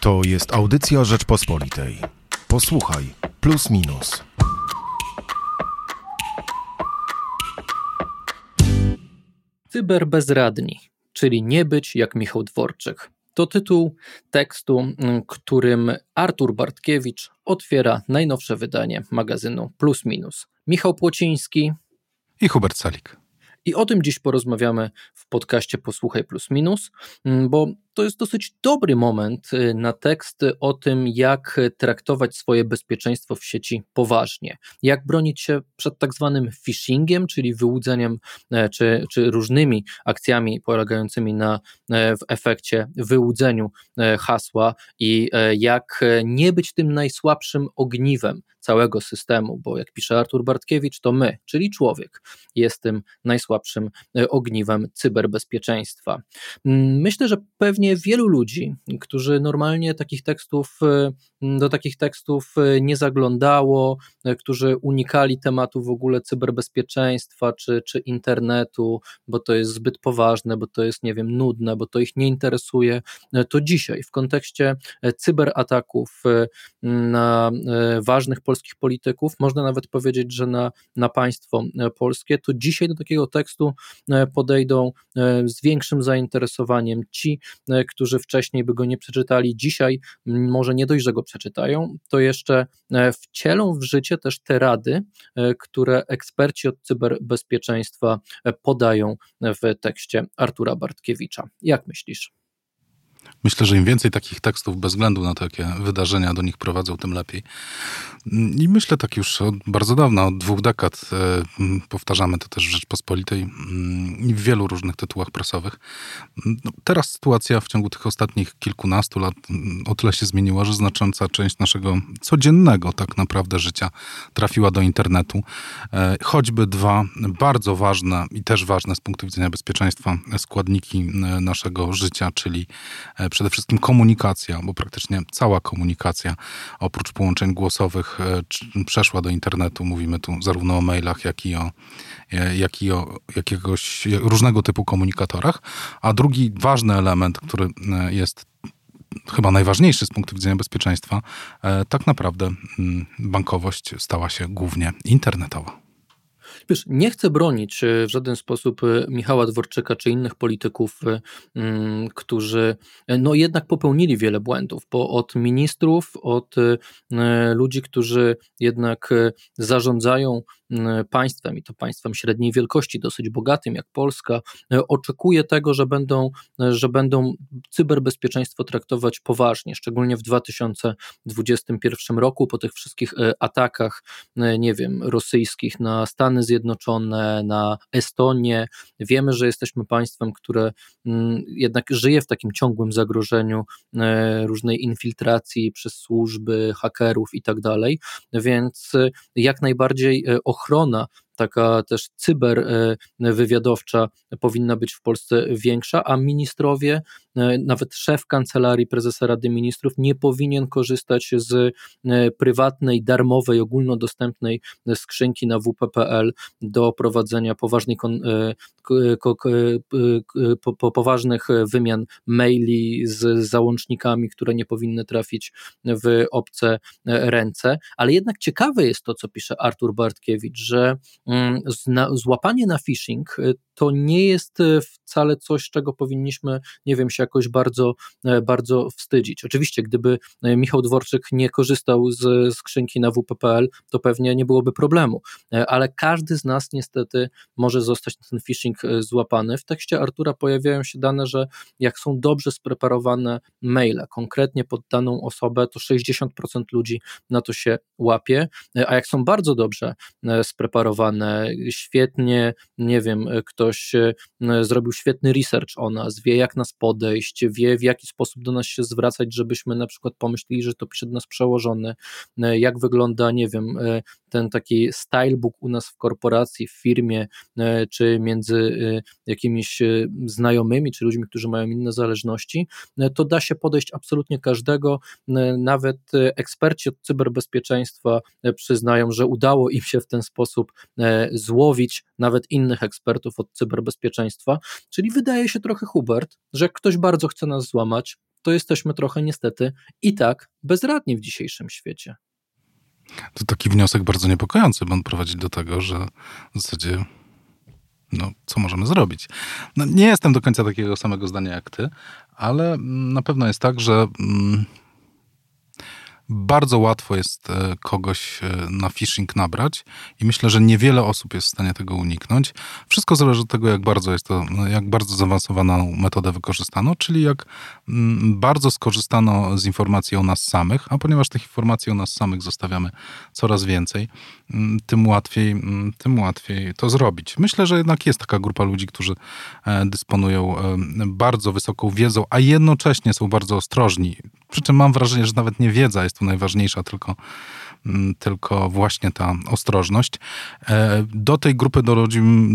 To jest audycja Rzeczpospolitej. Posłuchaj, plus minus. Cyberbezradni, czyli nie być jak Michał Dworczyk. To tytuł tekstu, którym Artur Bartkiewicz otwiera najnowsze wydanie magazynu Plus Minus. Michał Płociński i Hubert Salik. I o tym dziś porozmawiamy w podcaście Posłuchaj Plus Minus, bo to jest dosyć dobry moment y, na tekst o tym, jak traktować swoje bezpieczeństwo w sieci poważnie, jak bronić się przed tak zwanym phishingiem, czyli wyłudzeniem e, czy, czy różnymi akcjami polegającymi na e, w efekcie wyłudzeniu e, hasła i jak nie być tym najsłabszym ogniwem całego systemu, bo jak pisze Artur Bartkiewicz, to my, czyli człowiek, jest tym najsłabszym ogniwem cyberbezpieczeństwa. Mm, myślę, że pewnie wielu ludzi, którzy normalnie takich tekstów, e, do takich tekstów e, nie zaglądało, e, którzy unikali tematu w ogóle cyberbezpieczeństwa czy, czy internetu, bo to jest zbyt poważne, bo to jest, nie wiem, nudne, bo to ich nie interesuje, to dzisiaj w kontekście cyberataków na ważnych polskich polityków, można nawet powiedzieć, że na, na państwo polskie, to dzisiaj do takiego tekstu podejdą z większym zainteresowaniem ci, którzy wcześniej by go nie przeczytali, dzisiaj może nie dość, że go przeczytają, to jeszcze e, wcielą w życie też te rady, e, które eksperci od cyberbezpieczeństwa e, podają w tekście Artura Bartkiewicza. Jak myślisz? Myślę, że im więcej takich tekstów, bez względu na to, jakie wydarzenia do nich prowadzą, tym lepiej. I myślę tak już od bardzo dawna, od dwóch dekad, e, powtarzamy to też w Rzeczpospolitej i w wielu różnych tytułach prasowych. No, teraz sytuacja w ciągu tych ostatnich kilkunastu lat o tyle się zmieniła, że znacząca część naszego codziennego tak naprawdę życia trafiła do internetu. E, choćby dwa bardzo ważne i też ważne z punktu widzenia bezpieczeństwa składniki e, naszego życia, czyli przede wszystkim komunikacja, bo praktycznie cała komunikacja, oprócz połączeń głosowych, e, przeszła do internetu. Mówimy tu zarówno o mailach, jak i o, e, jak i o jakiegoś różnego typu komunikatorach. A drugi ważny element, który e, jest chyba najważniejszy z punktu widzenia bezpieczeństwa, tak naprawdę mm, bankowość stała się głównie internetowa. Wiesz, nie chcę bronić e, w żaden sposób e, Michała Dworczyka czy innych polityków, e, mm, którzy no jednak popełnili wiele błędów, bo od ministrów, od ludzi, którzy jednak zarządzają państwem i to państwem średniej wielkości, dosyć bogatym jak Polska, oczekuje tego, że będą, że będą cyberbezpieczeństwo traktować poważnie, szczególnie w 2021 roku po tych wszystkich atakach, nie wiem, rosyjskich na Stany Zjednoczone, na Estonię. Wiemy, że jesteśmy państwem, które mm, jednak żyje w takim ciągłym zagrożeniu e, różnej infiltracji przez służby, hakerów i tak dalej, więc e, jak najbardziej e, ochrona taka też cyberwywiadowcza powinna być w Polsce większa, a ministrowie, e, nawet szef kancelarii prezesa Rady Ministrów nie powinien korzystać z e, prywatnej, darmowej, ogólnodostępnej skrzynki na WP.pl do prowadzenia poważnej, e, poważnych wymian maili z załącznikami, które nie powinny trafić w obce ręce. Ale jednak ciekawe jest to, co pisze Artur Bartkiewicz, że złapanie na phishing y, to nie jest y, wcale coś, czego powinniśmy, nie wiem, się jakoś bardzo, e, bardzo wstydzić. Oczywiście, gdyby e, Michał Dworczyk nie korzystał z skrzynki na WP.pl, to pewnie nie byłoby problemu, e, ale każdy z nas niestety może zostać na ten phishing złapany. W tekście Artura pojawiają się dane, że jak są dobrze spreparowane maile, konkretnie pod daną osobę, to 60% ludzi na to się łapie, a jak są bardzo dobrze spreparowane, świetnie, nie wiem, ktoś zrobił świetny research o nas, wie jak nas podejść, wie w jaki sposób do nas się zwracać, żebyśmy na przykład pomyśleli, że to pisze do nas przełożony, e, jak wygląda, nie wiem, e, ten taki stylebook u nas w korporacji, w firmie, e, czy między jakimiś znajomymi, czy ludźmi, którzy mają inne zależności, to da się podejść absolutnie każdego. Nawet eksperci od cyberbezpieczeństwa przyznają, że udało im się w ten sposób złowić nawet innych ekspertów od cyberbezpieczeństwa. Czyli wydaje się trochę, Hubert, że jak ktoś bardzo chce nas złamać, to jesteśmy trochę niestety i tak bezradni w dzisiejszym świecie. To taki wniosek bardzo niepokojący, bo on prowadzi do tego, że w zasadzie no, co możemy zrobić? No, nie jestem do końca takiego samego zdania jak ty, ale na pewno jest tak, że mm, bardzo łatwo jest e, kogoś e, na phishing nabrać i myślę, że niewiele osób jest w stanie tego uniknąć. Wszystko zależy od tego, jak bardzo jest to, no, jak bardzo zaawansowaną metodę wykorzystano, czyli jak mm, bardzo skorzystano z informacji o nas samych, a ponieważ tych informacji o nas samych zostawiamy coraz więcej, mm, tym łatwiej, mm, tym łatwiej to zrobić. Myślę, że jednak jest taka grupa ludzi, którzy e, dysponują bardzo wysoką wiedzą, a jednocześnie są bardzo ostrożni. Przy czym mam wrażenie, że nawet nie wiedza jest tu najważniejsza, tylko, mm, tylko właśnie ta ostrożność. E, do tej grupy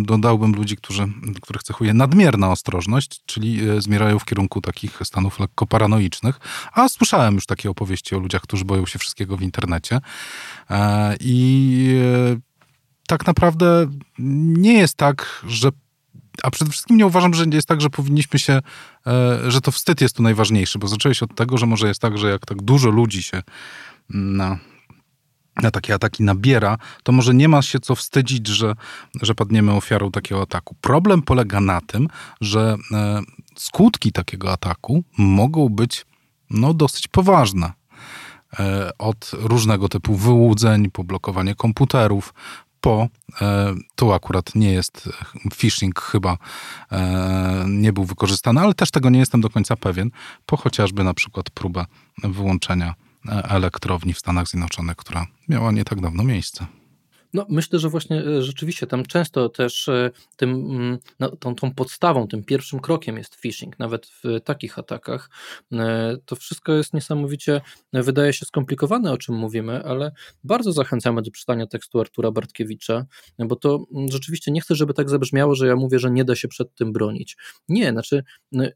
dodałbym ludzi, którzy, których cechuje nadmierna ostrożność, czyli e, zmierają w kierunku takich stanów lekko paranoicznych. A słyszałem już takie opowieści o ludziach, którzy boją się wszystkiego w internecie. E, I tak naprawdę nie jest tak, że a przede wszystkim nie uważam, że jest tak, że powinniśmy się, e, że to wstyd jest tu najważniejszy, bo zaczęłeś od tego, że może jest tak, że jak tak dużo ludzi się na, na takie ataki nabiera, to może nie ma się co wstydzić, że, że padniemy ofiarą takiego ataku. Problem polega na tym, że e, skutki takiego ataku mogą być no, dosyć poważne e, od różnego typu wyłudzeń, poblokowanie komputerów, po, e, tu akurat nie jest phishing chyba e, nie był wykorzystany, ale też tego nie jestem do końca pewien, po chociażby na przykład próbę wyłączenia e, elektrowni w Stanach Zjednoczonych, która miała nie tak dawno miejsce. No, myślę, że właśnie e, rzeczywiście tam często też e, tym, mm, no, tą, tą podstawą, tym pierwszym krokiem jest phishing, nawet w takich atakach. E, to wszystko jest niesamowicie, wydaje się skomplikowane, o czym mówimy, ale bardzo zachęcamy do czytania tekstu Artura Bartkiewicza, bo to mm, rzeczywiście nie chcę, żeby tak zabrzmiało, że ja mówię, że nie da się przed tym bronić. Nie, znaczy,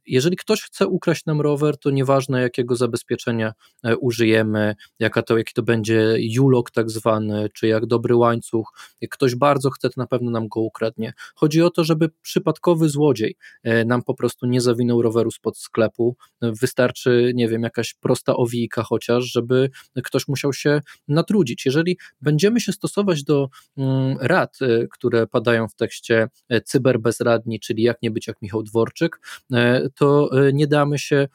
jeżeli ktoś chce ukraść nam rower, to nieważne jakiego zabezpieczenia użyjemy, jaka to, jaki to będzie julok tak zwany, czy jak dobry łańcuch, łańcuch. Ktoś bardzo chce, to na pewno nam go ukradnie. Chodzi o to, żeby przypadkowy złodziej e, nam po prostu nie zawinął roweru spod sklepu. Wystarczy, nie wiem, jakaś prosta owijka chociaż, żeby ktoś musiał się natrudzić. Jeżeli będziemy się stosować do mm, rad, e, które padają w tekście e, cyberbezradni, czyli jak nie być jak Michał Dworczyk, to nie damy się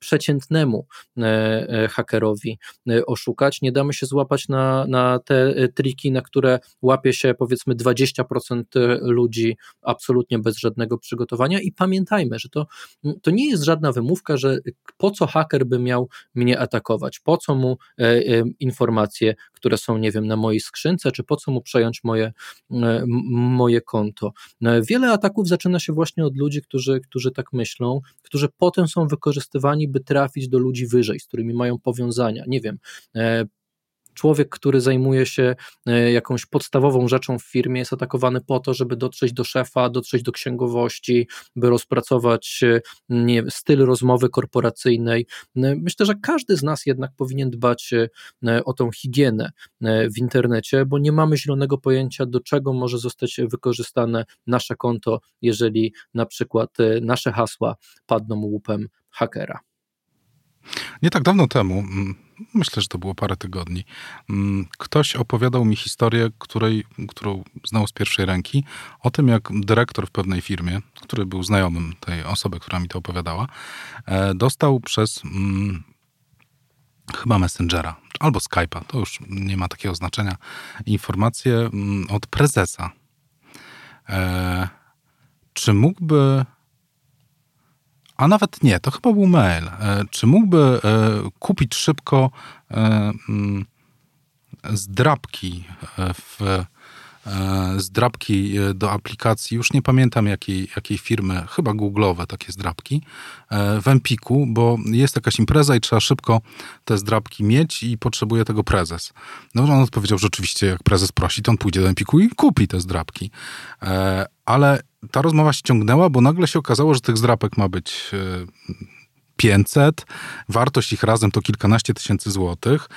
przeciętnemu e, e, hakerowi e, oszukać. Nie damy się złapać na, na te triki, na które łapie się powiedzmy 20% ludzi absolutnie bez żadnego przygotowania. I pamiętajmy, że to, to nie jest żadna wymówka, że po co haker by miał mnie atakować, po co mu informacje, które są, nie wiem, na mojej skrzynce, czy po co mu przejąć moje, moje konto. Wiele ataków zaczyna się właśnie od ludzi, którzy, którzy tak myślą, którzy potem są wykorzystywani by trafić do ludzi wyżej, z którymi mają powiązania. Nie wiem, e, człowiek, który zajmuje się e, jakąś podstawową rzeczą w firmie, jest atakowany po to, żeby dotrzeć do szefa, dotrzeć do księgowości, by rozpracować e, nie, styl rozmowy korporacyjnej. Myślę, że każdy z nas jednak powinien dbać o tą higienę w internecie, bo nie mamy zielonego pojęcia, do czego może zostać wykorzystane nasze konto, jeżeli na przykład nasze hasła padną łupem hakera. Nie tak dawno temu, mm, myślę, że to było parę tygodni, mm, ktoś opowiadał mi historię, której, którą znał z pierwszej ręki, o tym, jak dyrektor w pewnej firmie, który był znajomym tej osoby, która mi to opowiadała, e, dostał przez hmm, chyba Messengera albo Skype'a, to już nie ma takiego znaczenia, informację od prezesa. E, czy mógłby a nawet nie, to chyba był mail. E, czy mógłby e, kupić szybko e, mm, zdrabki w zdrabki do aplikacji, już nie pamiętam jakiej, jakiej firmy, chyba Google'owe takie zdrabki, w Empiku, bo jest jakaś impreza i trzeba szybko te zdrabki mieć i potrzebuje tego prezes. No on odpowiedział, że oczywiście jak prezes prosi, to on pójdzie do Empiku i kupi te zdrabki. Ale ta rozmowa się ciągnęła, bo nagle się okazało, że tych zdrapek ma być 500, e, wartość ich razem to kilkanaście tysięcy złotych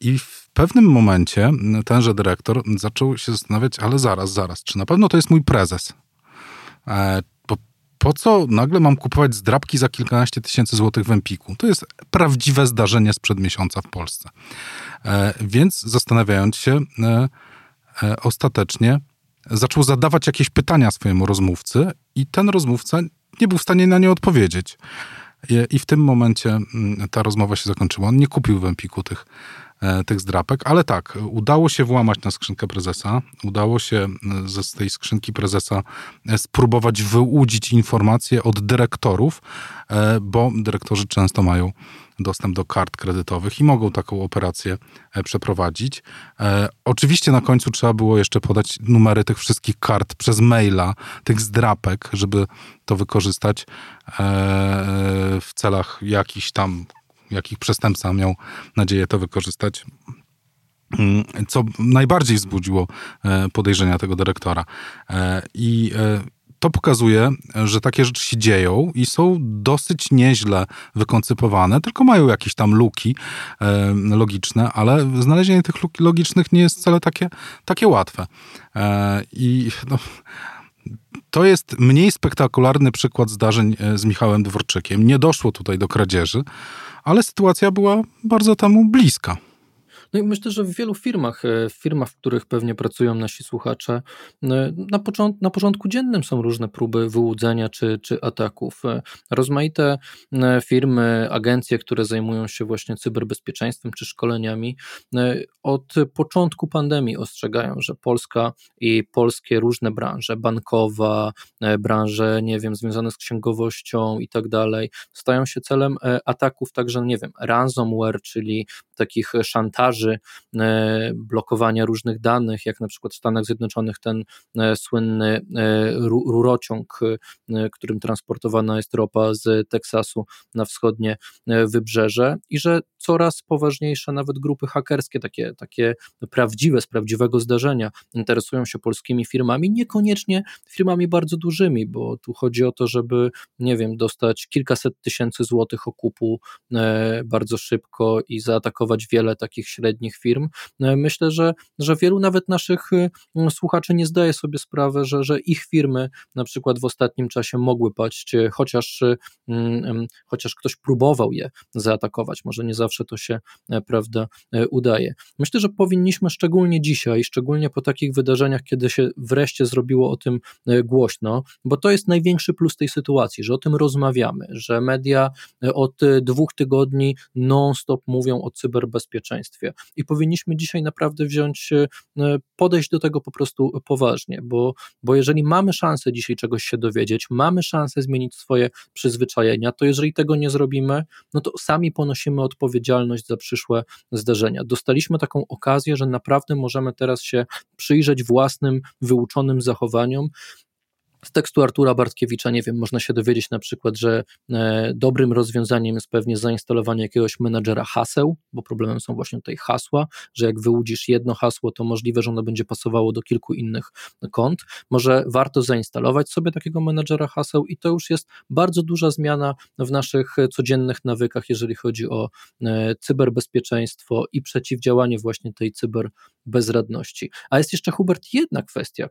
i w pewnym momencie tenże dyrektor zaczął się zastanawiać, ale zaraz, zaraz, czy na pewno to jest mój prezes? E, po co nagle mam kupować zdrabki za kilkanaście tysięcy złotych w Empiku? To jest prawdziwe zdarzenie sprzed miesiąca w Polsce. E, więc zastanawiając się, ostatecznie zaczął zadawać jakieś pytania swojemu rozmówcy i ten rozmówca nie był w stanie na nie odpowiedzieć. I w tym momencie mm, ta rozmowa się zakończyła. On nie kupił w Empiku tych, tych zdrapek, ale tak, udało się włamać na skrzynkę prezesa, udało się z tej skrzynki prezesa e, spróbować wyłudzić informacje od dyrektorów, e, bo dyrektorzy często mają dostęp do kart kredytowych i mogą taką operację e, przeprowadzić. E, oczywiście na końcu trzeba było jeszcze podać numery tych wszystkich kart przez maila, tych zdrapek, żeby to wykorzystać e, w celach jakichś tam, jakich przestępca miał nadzieję to wykorzystać mm, co najbardziej wzbudziło podejrzenia tego dyrektora. I to pokazuje, że takie rzeczy się dzieją i są dosyć nieźle wykoncypowane, tylko mają jakieś tam luki e, logiczne, ale znalezienie tych luk logicznych nie jest wcale takie, takie łatwe. E, I no, to jest mniej spektakularny przykład zdarzeń e, z Michałem Dworczykiem. Nie doszło tutaj do kradzieży, ale sytuacja była bardzo temu bliska. No i myślę, że w wielu firmach, e, w firmach, w których pewnie pracują nasi słuchacze, e, na, począt, na porządku dziennym są różne próby wyłudzenia czy, czy ataków. E, rozmaite firmy, agencje, które zajmują się właśnie cyberbezpieczeństwem czy szkoleniami, od początku pandemii ostrzegają, że Polska i polskie różne branże, bankowa, branże, nie wiem, związane z księgowością i tak dalej, stają się celem ataków także, nie wiem, ransomware, czyli takich szantaży, e, blokowania różnych danych, jak na przykład w Stanach Zjednoczonych ten e, słynny e, rurociąg, którym transportowana jest ropa z Teksasu na wschodnie wybrzeże i że coraz poważniejsze nawet grupy hakerskie, takie, takie prawdziwe, z prawdziwego zdarzenia, interesują się polskimi firmami, niekoniecznie firmami bardzo dużymi, bo tu chodzi o to, żeby, nie wiem, dostać kilkaset tysięcy złotych okupu bardzo szybko i zaatakować wiele takich średnich firm. No myślę, że, że wielu nawet naszych y, słuchaczy nie zdaje sobie sprawy, że, że ich firmy na przykład w ostatnim czasie mogły paść, chociaż, y, mm, chociaż ktoś próbował je zaatakować. Może nie zawsze to się e, prawda e, udaje. Myślę, że powinniśmy szczególnie dzisiaj, szczególnie po takich wydarzeniach, kiedy się wreszcie zrobiło o tym e, głośno, bo to jest największy plus tej sytuacji, że o tym rozmawiamy, że media od dwóch tygodni non-stop mówią o cyber cyberbezpieczeństwie. I powinniśmy dzisiaj naprawdę wziąć, e, podejść do tego po prostu poważnie, bo, bo jeżeli mamy szansę dzisiaj czegoś się dowiedzieć, mamy szansę zmienić swoje przyzwyczajenia, to jeżeli tego nie zrobimy, no to sami ponosimy odpowiedzialność za przyszłe zdarzenia. Dostaliśmy taką okazję, że naprawdę możemy teraz się przyjrzeć własnym, wyuczonym zachowaniom z tekstu Artura Bartkiewicza, nie wiem, można się dowiedzieć na przykład, że e, dobrym rozwiązaniem jest pewnie zainstalowanie jakiegoś menadżera haseł, bo problemem są właśnie tutaj hasła, że jak wyłudzisz jedno hasło, to możliwe, że ono będzie pasowało do kilku innych kont. Może warto zainstalować sobie takiego menadżera haseł i to już jest bardzo duża zmiana w naszych codziennych nawykach, jeżeli chodzi o e, cyberbezpieczeństwo i przeciwdziałanie właśnie tej cyberbezradności. A jest jeszcze, Hubert, jedna kwestia,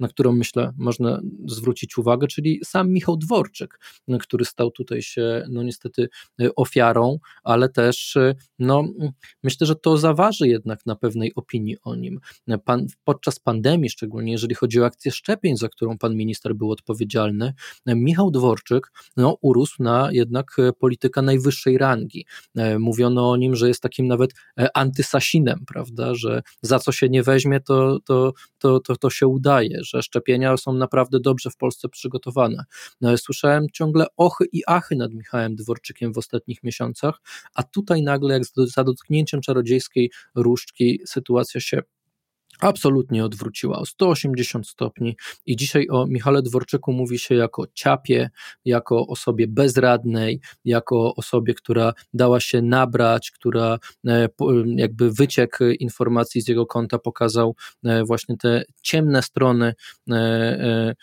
na którą myślę można zwrócić uwagę, czyli sam Michał Dworczyk, który stał tutaj się no niestety ofiarą, ale też no, myślę, że to zaważy jednak na pewnej opinii o nim. Pan, podczas pandemii, szczególnie jeżeli chodzi o akcję szczepień, za którą pan minister był odpowiedzialny, Michał Dworczyk no, urósł na jednak polityka najwyższej rangi. Mówiono o nim, że jest takim nawet antysasinem, prawda, że za co się nie weźmie, to, to, to, to, to się udaje, że szczepienia są naprawdę dobrze w Polsce przygotowane. No, słyszałem ciągle ochy i achy nad Michałem Dworczykiem w ostatnich miesiącach, a tutaj nagle, jak za dotknięciem czarodziejskiej różdżki, sytuacja się absolutnie odwróciła o 180 stopni i dzisiaj o Michale Dworczyku mówi się jako ciapie, jako osobie bezradnej, jako osobie, która dała się nabrać, która e, jakby wyciek informacji z jego konta pokazał e, właśnie te ciemne strony e,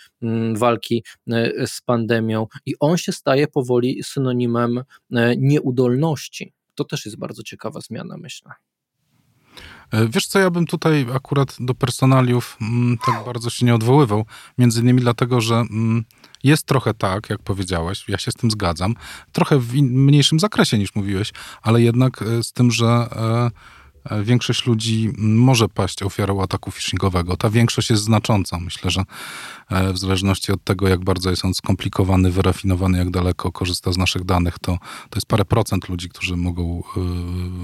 walki z pandemią i on się staje powoli synonimem nieudolności. To też jest bardzo ciekawa zmiana, myślę. E, wiesz co, ja bym tutaj akurat do personaliów mm, tak bardzo się nie odwoływał. Między innymi dlatego, że mm, jest trochę tak, jak powiedziałeś, ja się z tym zgadzam. Trochę w mniejszym zakresie niż mówiłeś, ale jednak e, z tym, że e, większość ludzi może paść ofiarą ataku phishingowego. Ta większość jest znacząca. Myślę, że e, w zależności od tego, jak bardzo jest on skomplikowany, wyrafinowany, jak daleko korzysta z naszych danych, to, to jest parę procent ludzi, którzy mogą, e,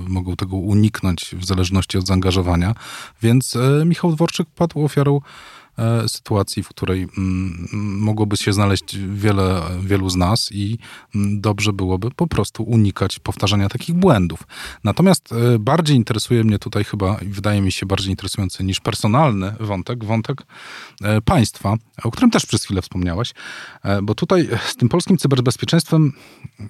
mogą tego uniknąć w zależności od zaangażowania. Więc Michał Dworczyk padł ofiarą E, sytuacji, w której mm, mogłoby się znaleźć wiele, wielu z nas i mm, dobrze byłoby po prostu unikać powtarzania takich błędów. Natomiast e, bardziej interesuje mnie tutaj chyba, wydaje mi się bardziej interesujący niż personalny wątek, wątek e, państwa, o którym też przez chwilę wspomniałeś, bo tutaj z tym polskim cyberbezpieczeństwem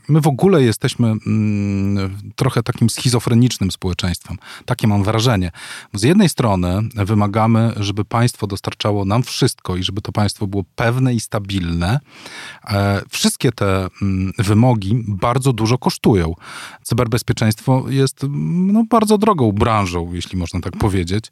my w ogóle jesteśmy mm, trochę takim schizofrenicznym społeczeństwem. Takie mam wrażenie. Z jednej strony wymagamy, żeby państwo dostarczało nam wszystko i żeby to państwo było pewne i stabilne, e, wszystkie te mm, wymogi bardzo dużo kosztują. Cyberbezpieczeństwo jest no, bardzo drogą branżą, jeśli można tak powiedzieć,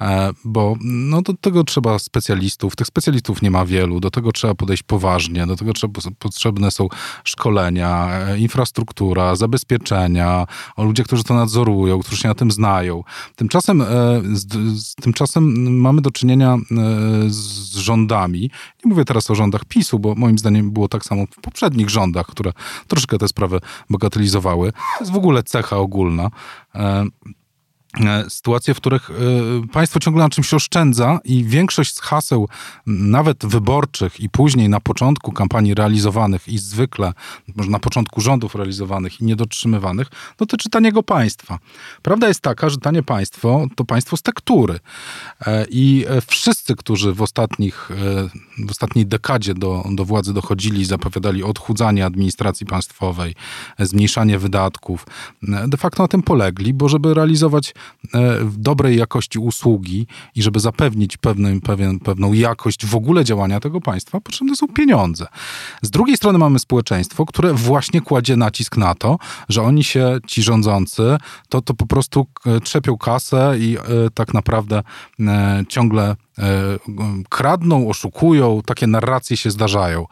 e, bo no, do tego trzeba specjalistów. Tych specjalistów nie ma wielu, do tego trzeba podejść poważnie, do tego trzeba, potrzebne są szkolenia, e, infrastruktura, zabezpieczenia, ludzie, którzy to nadzorują, którzy się na tym znają. Tymczasem, z, z, tymczasem mamy do czynienia z rządami. Nie mówię teraz o rządach PiSu, bo moim zdaniem było tak samo w poprzednich rządach, które troszkę te sprawy bagatelizowały. To jest w ogóle cecha ogólna. E, sytuacje, w których e, państwo ciągle na czymś oszczędza i większość z haseł, nawet wyborczych i później na początku kampanii realizowanych i zwykle, może na początku rządów realizowanych i niedotrzymywanych, dotyczy taniego państwa. Prawda jest taka, że tanie państwo to państwo z tektury. E, I wszyscy, którzy w, ostatnich, w ostatniej dekadzie do, do władzy dochodzili, zapowiadali odchudzanie administracji państwowej, zmniejszanie wydatków, de facto na tym polegli, bo żeby realizować dobrej jakości usługi i żeby zapewnić pewną, pewien, pewną jakość w ogóle działania tego państwa, potrzebne są pieniądze. Z drugiej strony mamy społeczeństwo, które właśnie kładzie nacisk na to, że oni się, ci rządzący, to, to po prostu e, trzepią kasę i e, tak naprawdę ciągle E, kradną, oszukują, takie narracje się zdarzają.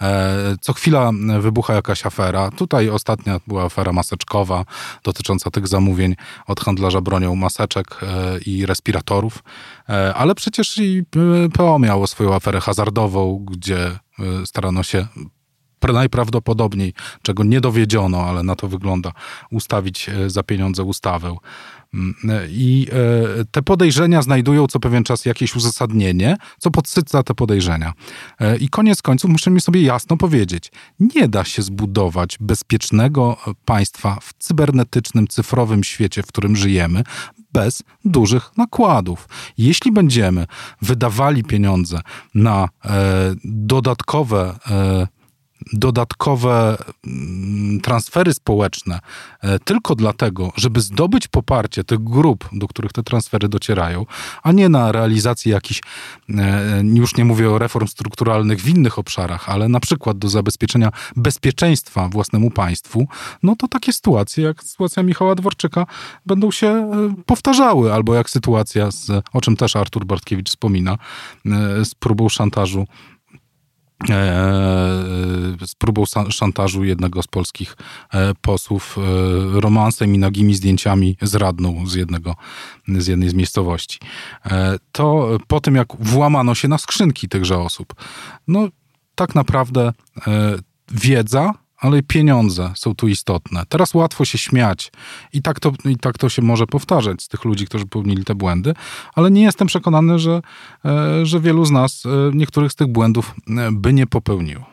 E, co chwila wybucha jakaś afera. Tutaj ostatnia była afera maseczkowa dotycząca tych zamówień od handlarza bronią maseczek e, i respiratorów, ale przecież i PO miało swoją aferę hazardową, gdzie starano się najprawdopodobniej, czego nie dowiedziono, ale na to wygląda, ustawić za pieniądze ustawę. Mm, I e, te podejrzenia znajdują co pewien czas jakieś uzasadnienie, co podsyca te podejrzenia. E, I koniec końców musimy sobie jasno powiedzieć: nie da się zbudować bezpiecznego państwa w cybernetycznym, cyfrowym świecie, w którym żyjemy, bez dużych nakładów. Jeśli będziemy wydawali pieniądze na e, dodatkowe dodatkowe mm, transfery społeczne e, tylko dlatego, żeby zdobyć poparcie tych grup, do których te transfery docierają, a nie na realizację jakichś, e, już nie mówię o reform strukturalnych w innych obszarach, ale na przykład do zabezpieczenia bezpieczeństwa własnemu państwu, no to takie sytuacje jak sytuacja Michała Dworczyka będą się e, powtarzały, albo jak sytuacja, z, o czym też Artur Bartkiewicz wspomina, z próbą szantażu E, z próbą szantażu jednego z polskich e, posłów e, romansem i nagimi zdjęciami z radną z, jednego, z jednej z miejscowości. To po tym, jak włamano się na skrzynki tychże osób, no tak naprawdę wiedza ale pieniądze są tu istotne. Teraz łatwo się śmiać i tak, to, i tak to się może powtarzać z tych ludzi, którzy popełnili te błędy, ale nie jestem przekonany, że, e, że wielu z nas e, niektórych z tych błędów e, by nie popełniło.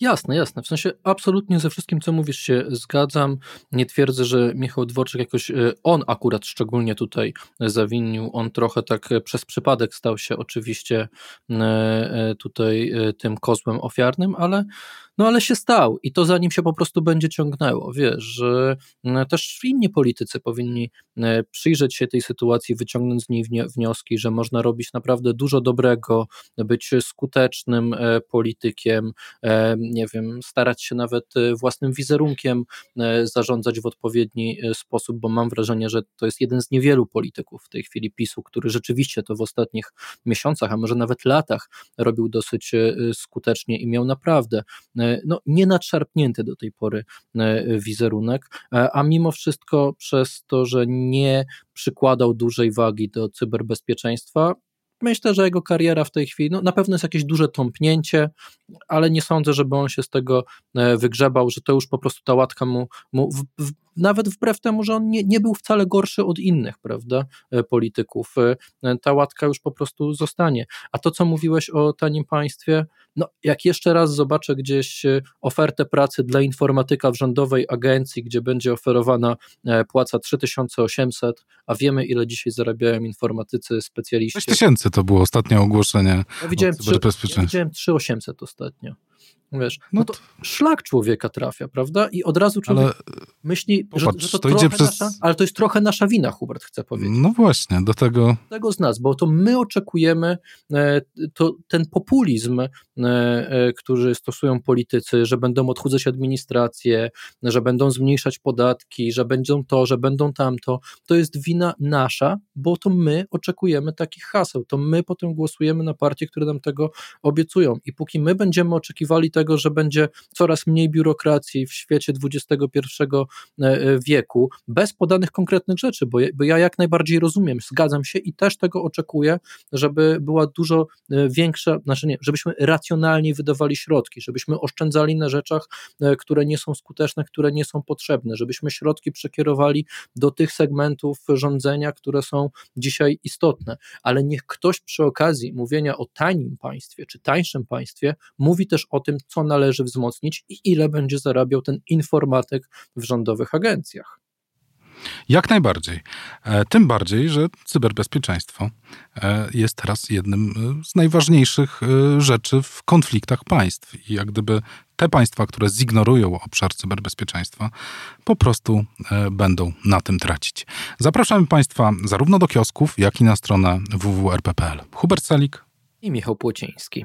Jasne, jasne. W sensie absolutnie ze wszystkim, co mówisz, się zgadzam. Nie twierdzę, że Michał Dworczyk jakoś, on akurat szczególnie tutaj zawinił. On trochę tak przez przypadek stał się oczywiście tutaj tym kozłem ofiarnym, ale no ale się stał i to za nim się po prostu będzie ciągnęło. Wiesz, że też inni politycy powinni przyjrzeć się tej sytuacji, wyciągnąć z niej wnioski, że można robić naprawdę dużo dobrego, być skutecznym politykiem, nie wiem, starać się nawet własnym wizerunkiem zarządzać w odpowiedni sposób, bo mam wrażenie, że to jest jeden z niewielu polityków w tej chwili PiSu, który rzeczywiście to w ostatnich miesiącach, a może nawet latach robił dosyć skutecznie i miał naprawdę no, nienadszarpnięty do tej pory wizerunek, a mimo wszystko przez to, że nie przykładał dużej wagi do cyberbezpieczeństwa, Myślę, że jego kariera w tej chwili, no na pewno jest jakieś duże tąpnięcie, ale nie sądzę, żeby on się z tego e, wygrzebał, że to już po prostu ta łatka mu, mu w, w, nawet wbrew temu, że on nie, nie był wcale gorszy od innych, prawda, e, polityków. E, ta łatka już po prostu zostanie. A to, co mówiłeś o tanim państwie, no jak jeszcze raz zobaczę gdzieś ofertę pracy dla informatyka w rządowej agencji, gdzie będzie oferowana płaca 3800, a wiemy ile dzisiaj zarabiają informatycy, specjaliści. 6000 to było ostatnie ogłoszenie. Ja widziałem, 3, ja widziałem 3800 ostatnio. Wiesz, no, no to szlak człowieka trafia, prawda? I od razu człowiek ale, myśli, popatrz, że, że, to, to idzie przez... nasza, ale to jest trochę nasza wina, Hubert chce powiedzieć. No właśnie, do tego... Tego z nas, bo to my oczekujemy e, to, ten populizm, e, e, który stosują politycy, że będą odchudzać administrację, że będą zmniejszać podatki, że będą to, że będą tamto, to jest wina nasza, bo to my oczekujemy takich haseł, to my potem głosujemy na partie, które nam tego obiecują i póki my będziemy oczekiwali tego, że będzie coraz mniej biurokracji w świecie XXI e, e, wieku, bez podanych konkretnych rzeczy, bo, bo ja jak najbardziej rozumiem, zgadzam się i też tego oczekuję, żeby była dużo e, większa, znaczy nie, żebyśmy racjonalniej wydawali środki, żebyśmy oszczędzali na rzeczach, które nie są skuteczne, które nie są potrzebne, żebyśmy środki przekierowali do tych segmentów rządzenia, które są dzisiaj istotne, ale niech ktoś przy okazji mówienia o tanim państwie czy tańszym państwie mówi też o tym, co należy wzmocnić i ile będzie zarabiał ten informatyk w rządowych agencjach. Jak najbardziej. E, tym bardziej, że cyberbezpieczeństwo e, jest teraz jednym e, z najważniejszych rzeczy w konfliktach państw. I jak gdyby te państwa, które zignorują obszar cyberbezpieczeństwa, po prostu będą na tym tracić. Zapraszamy Państwa zarówno do kiosków, jak i na stronę www.rp.pl. Hubert Salik i Michał Płociński.